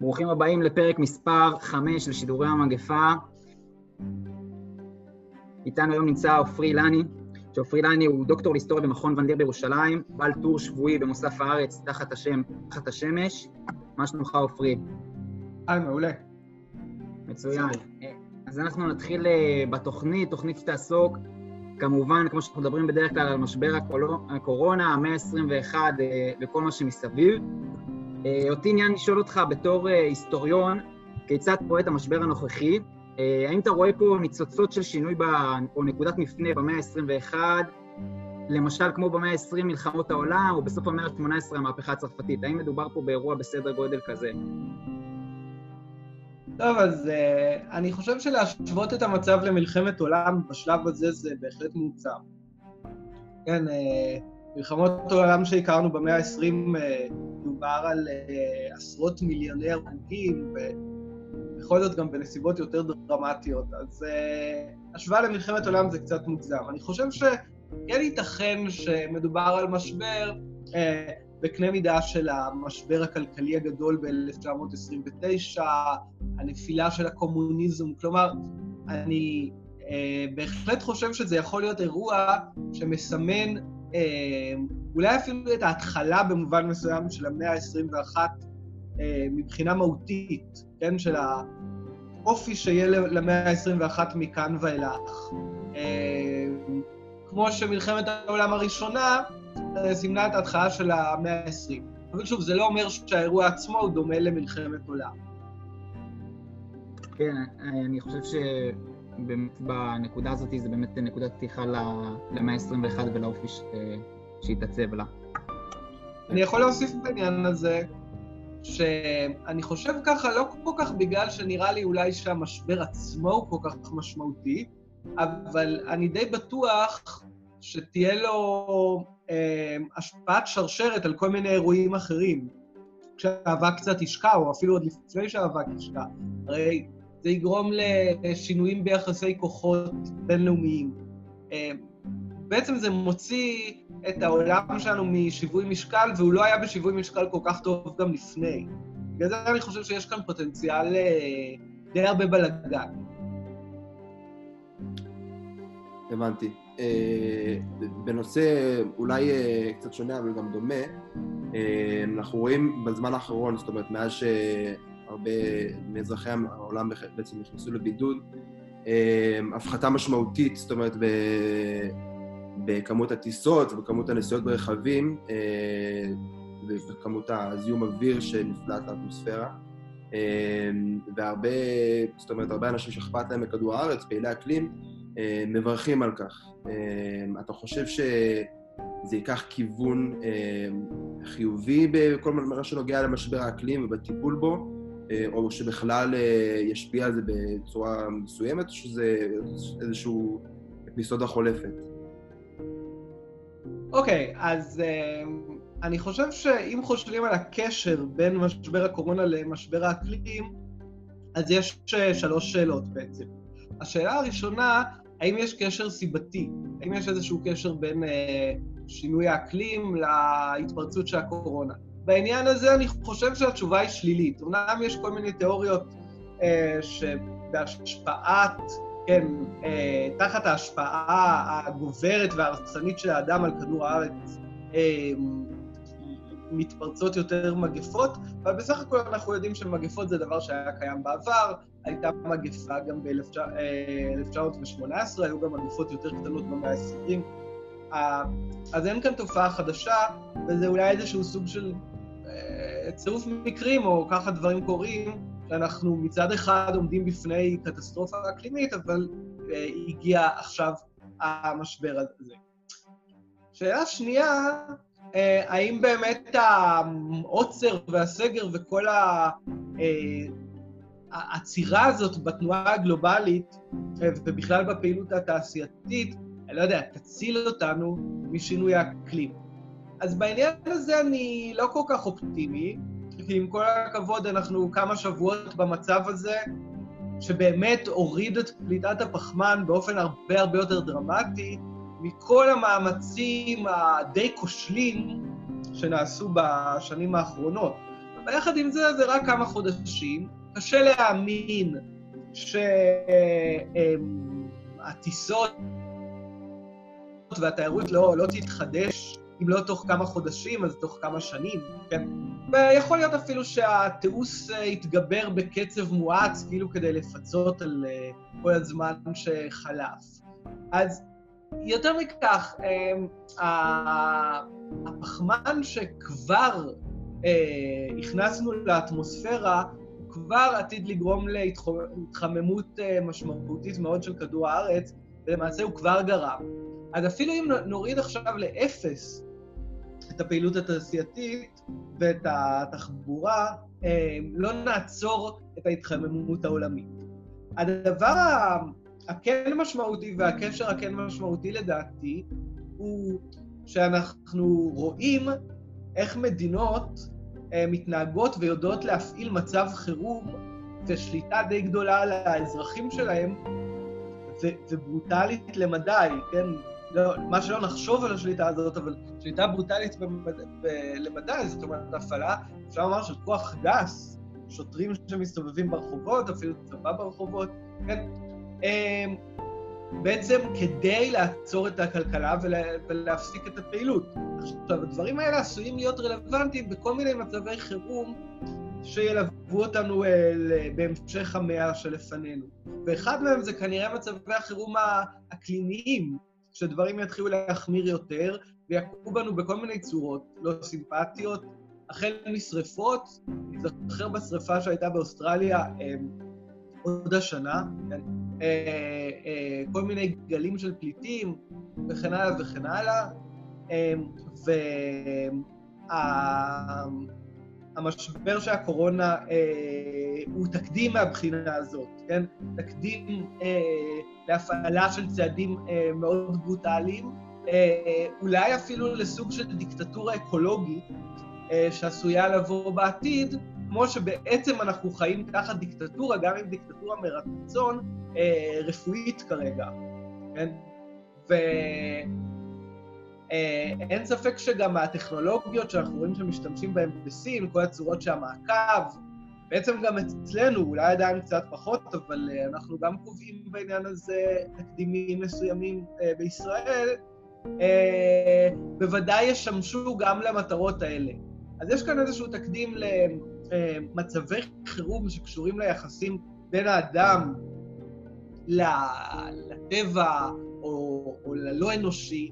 ברוכים הבאים לפרק מספר 5 של שידורי המגפה. איתנו היום נמצא עופרי אילני, שעופרי אילני הוא דוקטור להיסטוריה במכון ונדיר בירושלים, בעל טור שבועי במוסף הארץ תחת השם, תחת השמש. מה שלומך עופרי? היי, מעולה. מצוין. אז אנחנו נתחיל אה, בתוכנית, תוכנית שתעסוק כמובן, כמו שאנחנו מדברים בדרך כלל על משבר הקורונה, המאה ה-21 אה, וכל מה שמסביב. אה, אותי עניין לשאול אותך בתור היסטוריון, כיצד את המשבר הנוכחי? האם אתה רואה פה ניצוצות של שינוי ב... או נקודת מפנה במאה ה-21, למשל כמו במאה ה-20 מלחמות העולם, או בסוף המאה ה-18 המהפכה הצרפתית? האם מדובר פה באירוע בסדר גודל כזה? טוב, אז אני חושב שלהשוות את המצב למלחמת עולם בשלב הזה זה בהחלט מוצר. כן, מלחמות עולם שהכרנו במאה ה-20 uh, דובר על uh, עשרות מיליוני הרוגים, ובכל זאת גם בנסיבות יותר דרמטיות. אז uh, השוואה למלחמת עולם זה קצת מוגזם. אני חושב שכן ייתכן שמדובר על משבר בקנה מידה של המשבר הכלכלי הגדול ב-1929, הנפילה של הקומוניזם, כלומר, אני אה, בהחלט חושב שזה יכול להיות אירוע שמסמן אה, אולי אפילו את ההתחלה במובן מסוים של המאה ה-21 אה, מבחינה מהותית, כן, של האופי שיהיה למאה ה-21 מכאן ואילך. אה, כמו שמלחמת העולם הראשונה סימנה את ההתחלה של המאה ה-20. אבל שוב, זה לא אומר שהאירוע עצמו הוא דומה למלחמת עולם. כן, אני חושב שבנקודה הזאת זה באמת נקודת פתיחה למאה ה-21 ולאופי שהתעצב לה. אני יכול להוסיף בעניין הזה, שאני חושב ככה לא כל כך בגלל שנראה לי אולי שהמשבר עצמו הוא כל כך משמעותי, אבל אני די בטוח שתהיה לו אה, השפעת שרשרת על כל מיני אירועים אחרים. כשהאבק קצת ישקע, או אפילו עוד לפני שהאבק ישקע. הרי זה יגרום לשינויים ביחסי כוחות בינלאומיים. אה, בעצם זה מוציא את העולם שלנו משיווי משקל, והוא לא היה בשיווי משקל כל כך טוב גם לפני. בגלל זה אני חושב שיש כאן פוטנציאל אה, די הרבה בלאגן. הבנתי. אה, בנושא אולי קצת שונה, אבל גם דומה, אנחנו רואים בזמן האחרון, זאת אומרת, מאז ש... הרבה מאזרחי העולם בעצם נכנסו לבידוד. אמ, הפחתה משמעותית, זאת אומרת, בכמות הטיסות ובכמות הנסיעות ברכבים אה, ובכמות הזיהום אוויר שנפלט לאטמוספירה. אמ, והרבה, זאת אומרת, הרבה אנשים שאכפת להם מכדור הארץ, פעילי אקלים, אה, מברכים על כך. אמ, אתה חושב שזה ייקח כיוון חיובי בכל מה שנוגע למשבר האקלים ובטיפול בו? אה, או שבכלל אה, ישפיע על זה בצורה מסוימת, או שזה איזשהו אפיסודה חולפת? אוקיי, okay, אז uh, אני חושב שאם חושבים על הקשר בין משבר הקורונה למשבר האקלים, אז יש שלוש שאלות בעצם. השאלה הראשונה, האם יש קשר סיבתי? האם יש איזשהו קשר בין uh, שינוי האקלים להתפרצות של הקורונה? בעניין הזה אני חושב שהתשובה היא שלילית. אמנם יש כל מיני תיאוריות אה, שבהשפעת, כן, אה, תחת ההשפעה הגוברת וההרסנית של האדם על כדור הארץ, אה, מתפרצות יותר מגפות, אבל בסך הכל אנחנו יודעים שמגפות זה דבר שהיה קיים בעבר, הייתה מגפה גם ב-1918, היו גם מגפות יותר קטנות במאה ה-20. אז אין כאן תופעה חדשה, וזה אולי איזשהו סוג של צירוף מקרים, או ככה דברים קורים, שאנחנו מצד אחד עומדים בפני קטסטרופה אקלימית, אבל אה, הגיע עכשיו המשבר הזה. שאלה שנייה, אה, האם באמת העוצר והסגר וכל ה... אה, העצירה הזאת בתנועה הגלובלית, אה, ובכלל בפעילות התעשייתית, אני לא יודע, תציל אותנו משינוי האקלים. אז בעניין הזה אני לא כל כך אופטימי, כי עם כל הכבוד אנחנו כמה שבועות במצב הזה, שבאמת הוריד את פליטת הפחמן באופן הרבה הרבה יותר דרמטי מכל המאמצים הדי כושלים שנעשו בשנים האחרונות. אבל יחד עם זה, זה רק כמה חודשים. קשה להאמין שהטיסות והתיירות לא, לא תתחדש, אם לא תוך כמה חודשים, אז תוך כמה שנים, כן? ויכול להיות אפילו שהתיעוש אה, יתגבר בקצב מואץ, כאילו כדי לפצות על אה, כל הזמן שחלף. אז יותר מכך, אה, הפחמן שכבר הכנסנו לאטמוספירה, כבר עתיד לגרום להתחממות משמעותית מאוד של כדור הארץ, ולמעשה הוא כבר גרם. אז אפילו אם נוריד עכשיו לאפס את הפעילות התעשייתית ואת התחבורה, אה, לא נעצור את ההתחממות העולמית. הדבר הכן משמעותי והקשר הכן משמעותי לדעתי הוא שאנחנו רואים איך מדינות אה, מתנהגות ויודעות להפעיל מצב חירום ושליטה די גדולה על האזרחים שלהם וברוטלית למדי, כן? לא, מה שלא נחשוב על השליטה הזאת, אבל שליטה ברוטלית למדי, זאת אומרת, הפעלה, אפשר לומר, של כוח גס, שוטרים שמסתובבים ברחובות, אפילו צבא ברחובות, כן? אמ, בעצם כדי לעצור את הכלכלה ולה, ולהפסיק את הפעילות. עכשיו, הדברים האלה עשויים להיות רלוונטיים בכל מיני מצבי חירום שילוו אותנו בהמשך המאה שלפנינו. ואחד מהם זה כנראה מצבי החירום האקלימיים, שדברים יתחילו להחמיר יותר, ויכו בנו בכל מיני צורות לא סימפטיות, החל משרפות, נזכר בשרפה שהייתה באוסטרליה אה, עוד השנה? אה, אה, כל מיני גלים של פליטים וכן הלאה וכן הלאה, אה, והמשבר של הקורונה אה, הוא תקדים מהבחינה הזאת, כן? תקדים אה, להפעלה של צעדים אה, מאוד ברוטליים, אה, אולי אפילו לסוג של דיקטטורה אקולוגית אה, שעשויה לבוא בעתיד, כמו שבעצם אנחנו חיים תחת דיקטטורה, גם עם דיקטטורה מרצון, אה, רפואית כרגע, כן? ואין אה, ספק שגם הטכנולוגיות שאנחנו רואים שמשתמשים בהן בסין, כל הצורות שהמעקב, בעצם גם אצלנו, אולי עדיין קצת פחות, אבל uh, אנחנו גם קובעים בעניין הזה תקדימים מסוימים uh, בישראל, בוודאי ישמשו גם למטרות האלה. אז יש כאן איזשהו תקדים למצבי חירום שקשורים ליחסים בין האדם לטבע או, או ללא אנושי,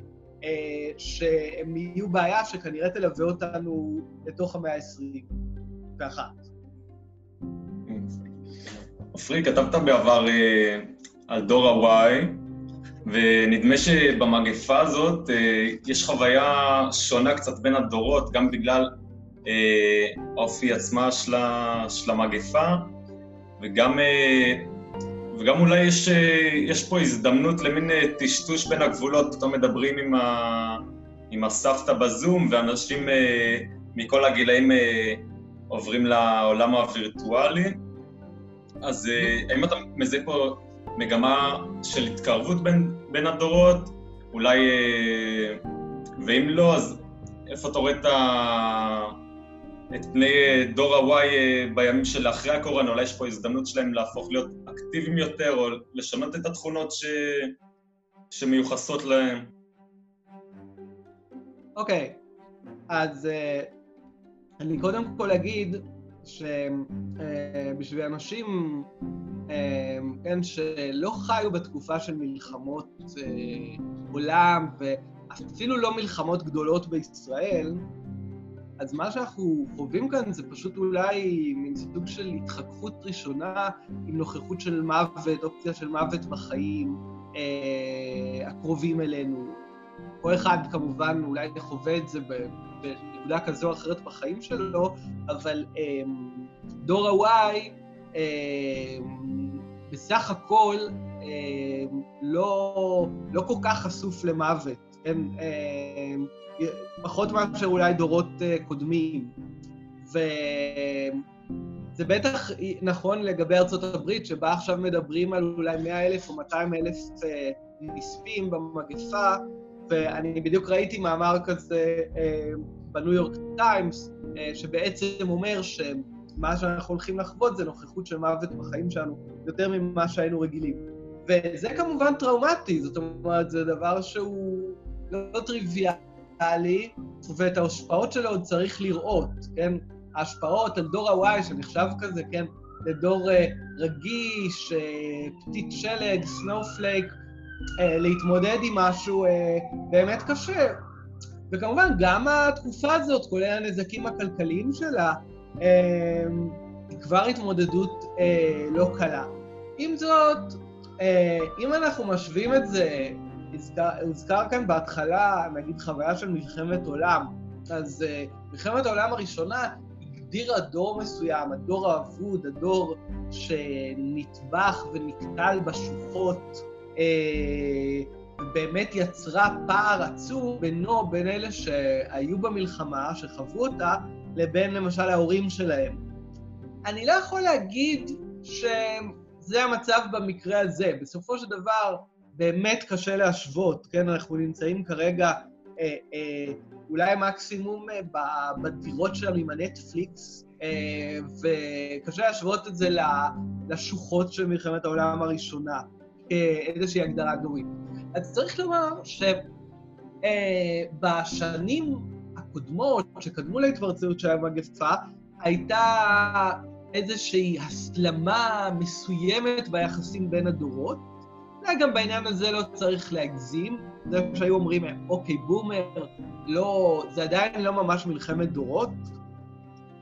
שהם יהיו בעיה שכנראה תלווה אותנו לתוך המאה ה-21. עפרי, כתבת בעבר אה, על דור ה-Y, ונדמה שבמגפה הזאת אה, יש חוויה שונה קצת בין הדורות, גם בגלל אה, האופי עצמה של המגפה, וגם, וגם אולי יש, יש פה הזדמנות למין טשטוש בין הגבולות, פתאום מדברים עם, ה, עם הסבתא בזום, ואנשים מכל הגילאים עוברים לעולם הווירטואלי. אז אה, האם אתה מזהה פה מגמה של התקרבות בין, בין הדורות? אולי... אה, ואם לא, אז איפה אתה רואה את, ה... את פני דור ה-Y אה, בימים של אחרי הקורונה? אולי יש פה הזדמנות שלהם להפוך להיות אקטיביים יותר, או לשנות את התכונות ש... שמיוחסות להם? אוקיי, okay. אז uh, אני קודם כל אגיד שבשביל אנשים, אה, כן, שלא חיו בתקופה של מלחמות אה, עולם, ואפילו לא מלחמות גדולות בישראל, אז מה שאנחנו חווים כאן זה פשוט אולי מין סוג של התחככות ראשונה עם נוכחות של מוות, אופציה של מוות בחיים אה, הקרובים אלינו. כל אחד כמובן אולי חווה את זה בנקודה כזו או אחרת בחיים שלו, אבל אמ, דור ה-Y אמ, בסך הכל אמ, לא, לא כל כך חשוף למוות, כן? פחות מאשר אולי דורות אה, קודמים. וזה בטח נכון לגבי ארצות הברית, שבה עכשיו מדברים על אולי 100 אלף או 200 אלף אה, נספים במגפה, ואני בדיוק ראיתי מאמר כזה בניו יורק טיימס, שבעצם אומר שמה שאנחנו הולכים לחוות זה נוכחות של מוות בחיים שלנו יותר ממה שהיינו רגילים. וזה כמובן טראומטי, זאת אומרת, זה דבר שהוא לא טריוויאלי, ואת ההשפעות שלו עוד צריך לראות, כן? ההשפעות על דור ה-Y, שנחשב כזה, כן? לדור אה, רגיש, uh, פתית שלג, snowflake, אה, להתמודד עם משהו אה, באמת קשה. וכמובן, גם התקופה הזאת, כולל הנזקים הכלכליים שלה, אה, היא כבר התמודדות אה, לא קלה. עם זאת, uh, אם אנחנו משווים את זה, הוזכר, כאן בהתחלה, נגיד, חוויה של מלחמת עולם, אז uh, מלחמת העולם הראשונה הגדירה דור מסוים, הדור האבוד, הדור שנטבח ונקטל בשוחות, אה, באמת יצרה פער עצום בינו, בין אלה שהיו במלחמה, שחוו אותה, לבין למשל ההורים שלהם. אני לא יכול להגיד שזה המצב במקרה הזה. בסופו של דבר, באמת קשה להשוות, כן? אנחנו נמצאים כרגע אה, אה, אולי מקסימום אה, בדירות שלנו עם הנטפליקס, וקשה להשוות את זה לשוחות של מלחמת העולם הראשונה, כאיזושהי הגדרה גורית. אז צריך לומר שבשנים הקודמות, שקדמו להתפרצות של המגפה, הייתה איזושהי הסלמה מסוימת ביחסים בין הדורות, גם בעניין הזה לא צריך להגזים. זה שהיו אומרים, אוקיי, בומר, לא, זה עדיין לא ממש מלחמת דורות,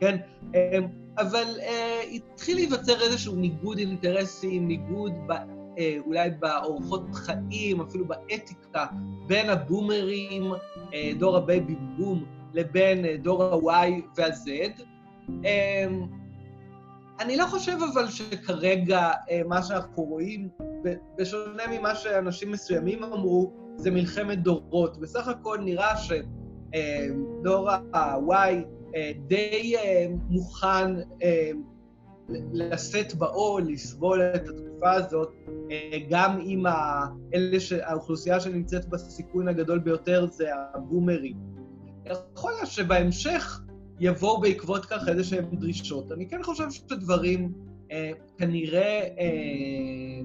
כן? אמ, אבל אה, התחיל להיווצר איזשהו ניגוד אינטרסים, ניגוד ב, אה, אולי באורחות חיים, אפילו באתיקה, בין הבומרים, אה, דור הבייבי בום, לבין אה, דור ה-Y וה-Z. אה, אני לא חושב אבל שכרגע אה, מה שאנחנו רואים, בשונה ממה שאנשים מסוימים אמרו, זה מלחמת דורות. בסך הכל נראה שדור ה-Y אה, די אה, מוכן לשאת בעול, לסבול את התקופה הזאת, גם אם האוכלוסייה שנמצאת בסיכון הגדול ביותר זה הבומרים. יכול להיות שבהמשך יבואו בעקבות כך איזה שהן דרישות. אני כן חושב שדברים אה, כנראה אה,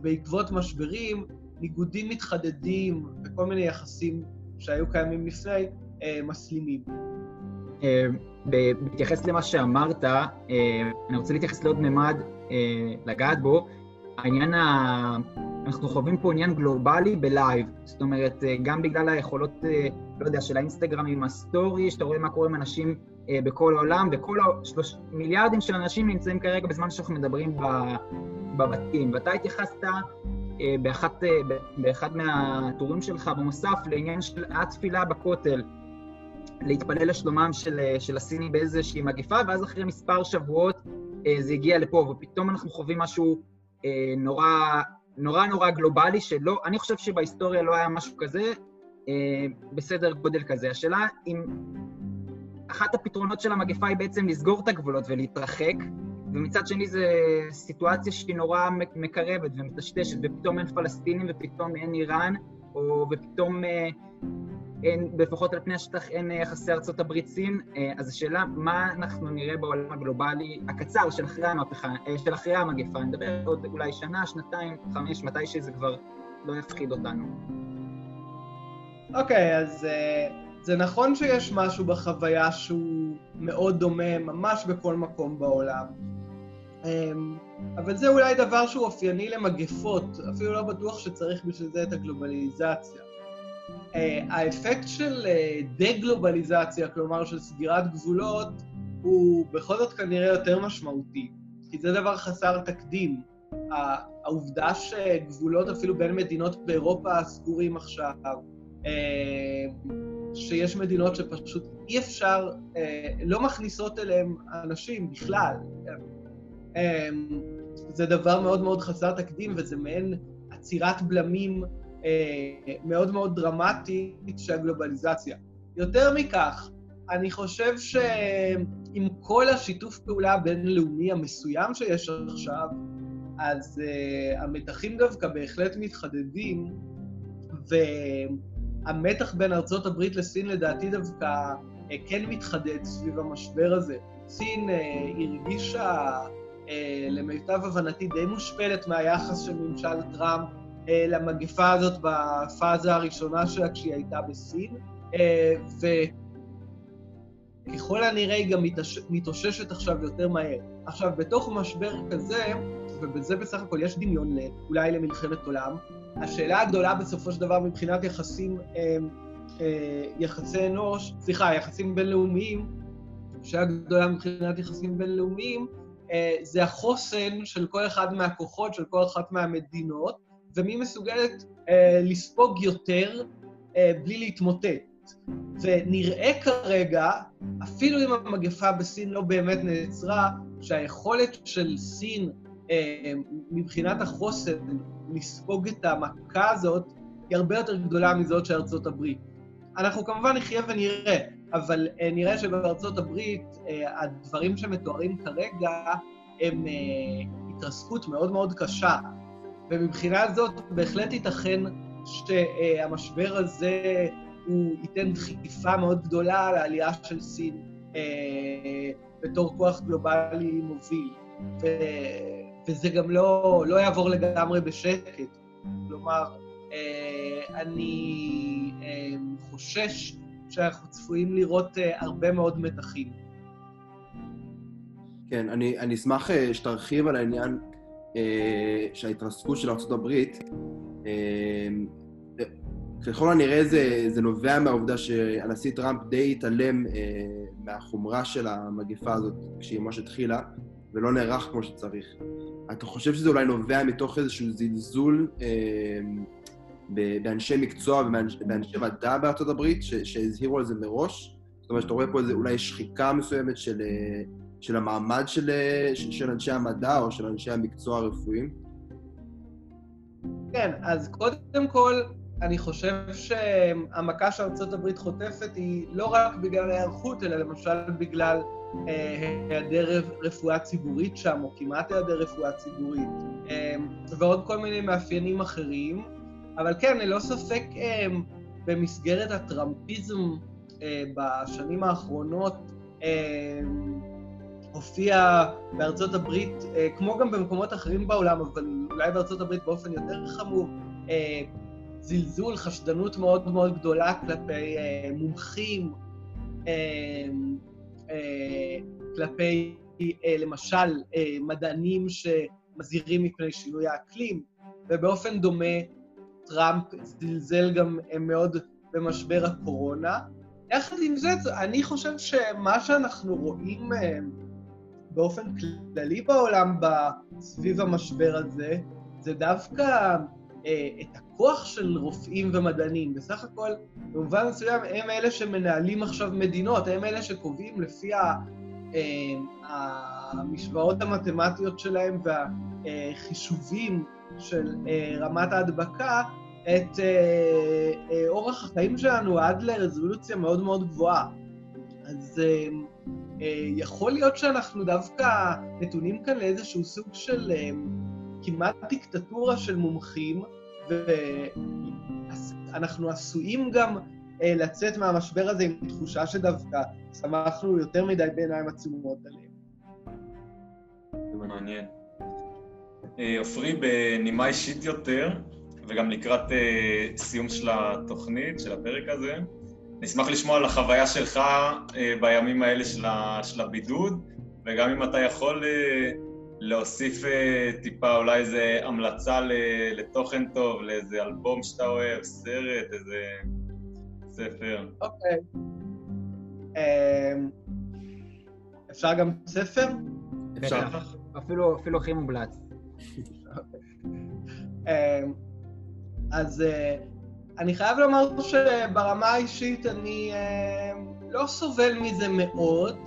בעקבות משברים, ניגודים מתחדדים וכל מיני יחסים שהיו קיימים לפני, אה, מסלימים. אה, בהתייחס למה שאמרת, אה, אני רוצה להתייחס לעוד ממד, לגעת בו. העניין ה... אנחנו חווים פה עניין גלובלי בלייב. זאת אומרת, גם בגלל היכולות, לא יודע, של האינסטגרם עם הסטורי, שאתה רואה מה קורה עם אנשים בכל העולם, וכל השלוש... מיליארדים של אנשים נמצאים כרגע בזמן שאנחנו מדברים בבתים. ואתה התייחסת באחת, באחד מהטורים שלך במוסף לעניין של התפילה בכותל, להתפלל לשלומם של, של הסינים באיזושהי מגיפה, ואז אחרי מספר שבועות זה הגיע לפה, ופתאום אנחנו חווים משהו נורא נורא נורא גלובלי, שלא, אני חושב שבהיסטוריה לא היה משהו כזה אה, בסדר גודל כזה. השאלה אם אחת הפתרונות של המגפה היא בעצם לסגור את הגבולות ולהתרחק, ומצד שני זו סיטואציה שהיא נורא מקרבת ומטשטשת, ופתאום אין פלסטינים ופתאום אין איראן, או ופתאום אה, אין, לפחות על פני השטח אין יחסי ארצות הברית-סין, אה, אז השאלה, מה אנחנו נראה בעולם הגלובלי הקצר של אחרי המהפכה, אה, של אחרי המגפה, נדבר עוד אולי שנה, שנתיים, חמש, מתי שזה כבר לא יפחיד אותנו. אוקיי, okay, אז uh, זה נכון שיש משהו בחוויה שהוא מאוד דומה ממש בכל מקום בעולם. Um, אבל זה אולי דבר שהוא אופייני למגפות, אפילו לא בטוח שצריך בשביל זה את הגלובליזציה. אה, האפקט של אה, דה-גלובליזציה, כלומר של סגירת גבולות, הוא בכל זאת כנראה יותר משמעותי, כי זה דבר חסר תקדים. העובדה שגבולות אפילו בין מדינות באירופה סגורים עכשיו, אה, שיש מדינות שפשוט אי אפשר, לא מכניסות אליהם אנשים בכלל. זה דבר מאוד מאוד חסר תקדים, וזה מעין עצירת בלמים אה, מאוד מאוד דרמטית של הגלובליזציה. יותר מכך, אני חושב שעם כל השיתוף פעולה הבינלאומי המסוים שיש עכשיו, אז uh, המתחים דווקא בהחלט מתחדדים, והמתח בין ארצות הברית לסין לדעתי דווקא כן מתחדד סביב המשבר הזה. סין הרגישה, למיטב הבנתי, די מושפלת מהיחס של ממשל טראמפ למגפה הזאת בפאזה הראשונה שלה כשהיא הייתה בסין, וככל הנראה היא גם מתאוששת עכשיו יותר מהר. עכשיו, בתוך משבר כזה, ובזה בסך הכל יש דמיון אולי למלחמת עולם, השאלה הגדולה בסופו של דבר מבחינת יחסים, אה, אה, יחסי אנוש, סליחה, יחסים בינלאומיים, השאלה הגדולה מבחינת יחסים בינלאומיים, אה, זה החוסן של כל אחד מהכוחות, של כל אחת מהמדינות, ומי מסוגלת לספוג יותר בלי להתמוטט. ונראה כרגע, אפילו אם המגפה בסין לא באמת נעצרה, שהיכולת של סין אה, מבחינת החוסן לספוג את המכה הזאת היא הרבה יותר גדולה מזאת של ארצות הברית. אנחנו כמובן נחיה ונראה, אבל אה, נראה שבארצות הברית אה, הדברים שמתוארים כרגע הם התרסקות מאוד מאוד קשה, ומבחינה זאת בהחלט ייתכן שהמשבר הזה הוא ייתן דחיפה מאוד גדולה לעלייה של סין בתור כוח גלובלי מוביל. וזה גם לא, לא יעבור לגמרי בשקט. כלומר, אה, אני אה, חושש שאנחנו צפויים לראות אה, הרבה מאוד מתחים. כן, אני, אני אשמח שתרחיב על העניין שההתרסקות של ארה"ב, ככל הנראה זה, זה נובע מהעובדה שהנשיא טראמפ די התעלם מהחומרה של המגפה הזאת כשהיא ממש התחילה, ולא נערך כמו שצריך. אתה חושב שזה אולי נובע מתוך איזשהו זלזול אה, באנשי מקצוע ובאנשי מדע בארצות הברית, שהזהירו על זה מראש? זאת אומרת, אתה רואה פה איזה אולי שחיקה מסוימת של, אה, של המעמד של, אה, של, של אנשי המדע או של אנשי המקצוע הרפואיים? כן, אז קודם כל, אני חושב שהמכה שארצות הברית חוטפת היא לא רק בגלל ההיערכות, אלא למשל בגלל היעדר רפואה ציבורית שם, או כמעט היעדר רפואה ציבורית, אה, ועוד כל מיני מאפיינים אחרים. אבל כן, ללא ספק אה, במסגרת הטראמפיזם בשנים האחרונות, הופיע בארצות הברית, כמו גם במקומות אחרים בעולם, אבל אולי בארצות הברית באופן יותר חמור, זלזול, חשדנות מאוד מאוד גדולה כלפי מומחים, אה, כלפי אה, למשל אה, מדענים שמזהירים מפני שינוי האקלים, ובאופן דומה טראמפ זלזל גם מאוד במשבר הקורונה. יחד עם זה, אני חושב שמה שאנחנו רואים באופן כללי בעולם סביב המשבר הזה, זה דווקא את הכוח של רופאים ומדענים. בסך הכל, במובן מסוים, הם אלה שמנהלים עכשיו מדינות, הם אלה שקובעים לפי אה, המשוואות המתמטיות שלהם והחישובים של אה, רמת ההדבקה, את אה, אורח החיים שלנו עד לרזולוציה מאוד מאוד גבוהה. אז יכול להיות שאנחנו דווקא נתונים כאן לאיזשהו סוג של כמעט דיקטטורה של מומחים, ואנחנו עשויים גם אה, לצאת מהמשבר הזה עם תחושה שדווקא שמחנו יותר מדי בעיניים עצומות עליהם. זה מעניין. אה, עופרי, בנימה אישית יותר, וגם לקראת אה, סיום של התוכנית, של הפרק הזה, נשמח לשמוע על החוויה שלך בימים האלה של הבידוד, וגם אם אתה יכול להוסיף אה, טיפה אולי איזה המלצה לתוכן טוב, לאיזה אלבום שאתה אוהב, סרט, איזה ספר. אוקיי. אמ, אפשר גם ספר? אפשר. אפילו, אפילו הכי מומלץ. אמ, אז אה, אני חייב לומר שברמה האישית אני אמ, לא סובל מזה מאוד.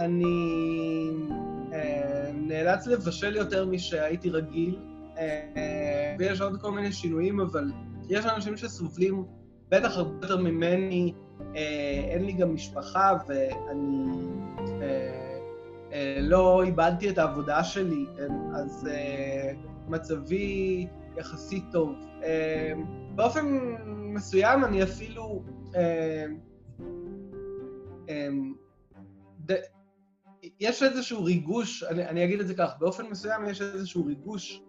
אני אה, נאלץ לבשל יותר משהייתי רגיל, אה, ויש עוד כל מיני שינויים, אבל יש אנשים שסובלים בטח הרבה יותר ממני, אה, אין לי גם משפחה, ואני אה, אה, לא איבדתי את העבודה שלי, כן? אז אה, מצבי יחסית טוב. אה, באופן מסוים אני אפילו אה, אה, יש איזשהו ריגוש, אני, אני אגיד את זה כך, באופן מסוים יש איזשהו ריגוש,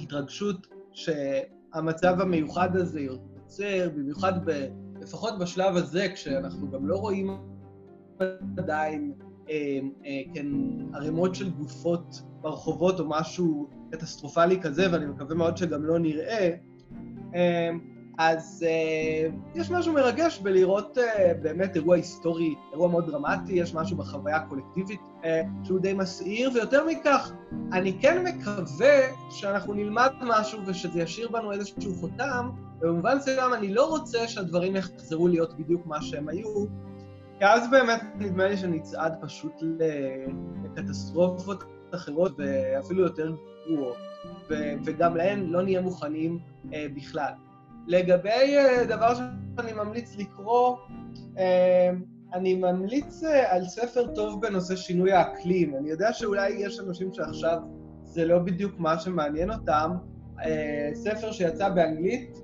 התרגשות, שהמצב המיוחד הזה יוצר, במיוחד ב, לפחות בשלב הזה, כשאנחנו גם לא רואים עדיין אה, אה, כן, ערימות של גופות ברחובות או משהו קטסטרופלי כזה, ואני מקווה מאוד שגם לא נראה. אה, אז אה, יש משהו מרגש בלראות אה, באמת אירוע היסטורי, אירוע מאוד דרמטי, יש משהו בחוויה הקולקטיבית אה, שהוא די מסעיר, ויותר מכך, אני כן מקווה שאנחנו נלמד משהו ושזה ישאיר בנו איזשהו חותם, ובמובן מסוים אני לא רוצה שהדברים יחזרו להיות בדיוק מה שהם היו, כי אז באמת נדמה לי שנצעד פשוט לקטסטרופות אחרות ואפילו יותר גרועות, וגם להן לא נהיה מוכנים בכלל. לגבי אה, דבר שאני ממליץ לקרוא, אה, אני ממליץ אה, על ספר טוב בנושא שינוי האקלים. אני יודע שאולי יש אנשים שעכשיו זה לא בדיוק מה שמעניין אותם. ספר שיצא באנגלית,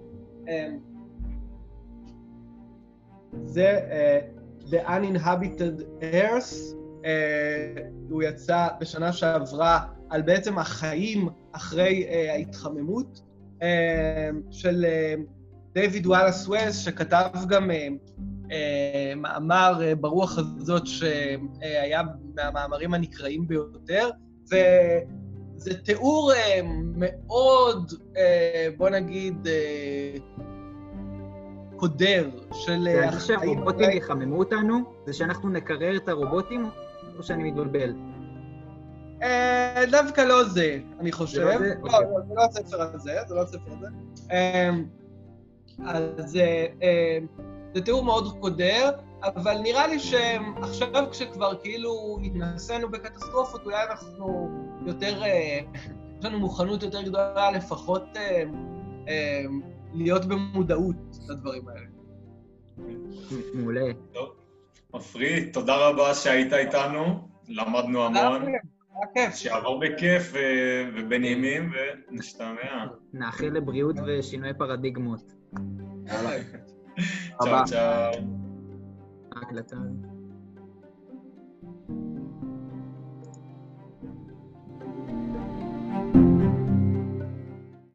זה The Uninhabited Earth, הוא יצא בשנה שעברה על בעצם החיים אחרי ההתחממות. אה, של אה, דיוויד וואלאס ווייס, שכתב גם אה, אה, מאמר אה, ברוח הזאת שהיה מהמאמרים הנקראים ביותר, וזה תיאור אה, מאוד, אה, בוא נגיד, אה, קודר של זה אה, זה שהרובוטים יחממו אותנו? זה שאנחנו נקרר את הרובוטים? או שאני מתבלבל? אה, דווקא לא זה, אני חושב. זה לא זה? לא, אוקיי. לא, זה לא הספר הזה, זה לא הספר הזה. אה, אז אה, זה תיאור מאוד קודר, אבל נראה לי שעכשיו כשכבר כאילו התנסינו בקטסטרופות, אולי אנחנו יותר, יש לנו מוכנות יותר גדולה לפחות להיות במודעות לדברים האלה. מעולה. עפרי, תודה רבה שהיית איתנו, למדנו המון, היה כיף. שיעבור בכיף ו- ובנעימים, ונשתמע. נאחל לבריאות ושינוי פרדיגמות. יאללה. צ'או צ'או. ההקלטה.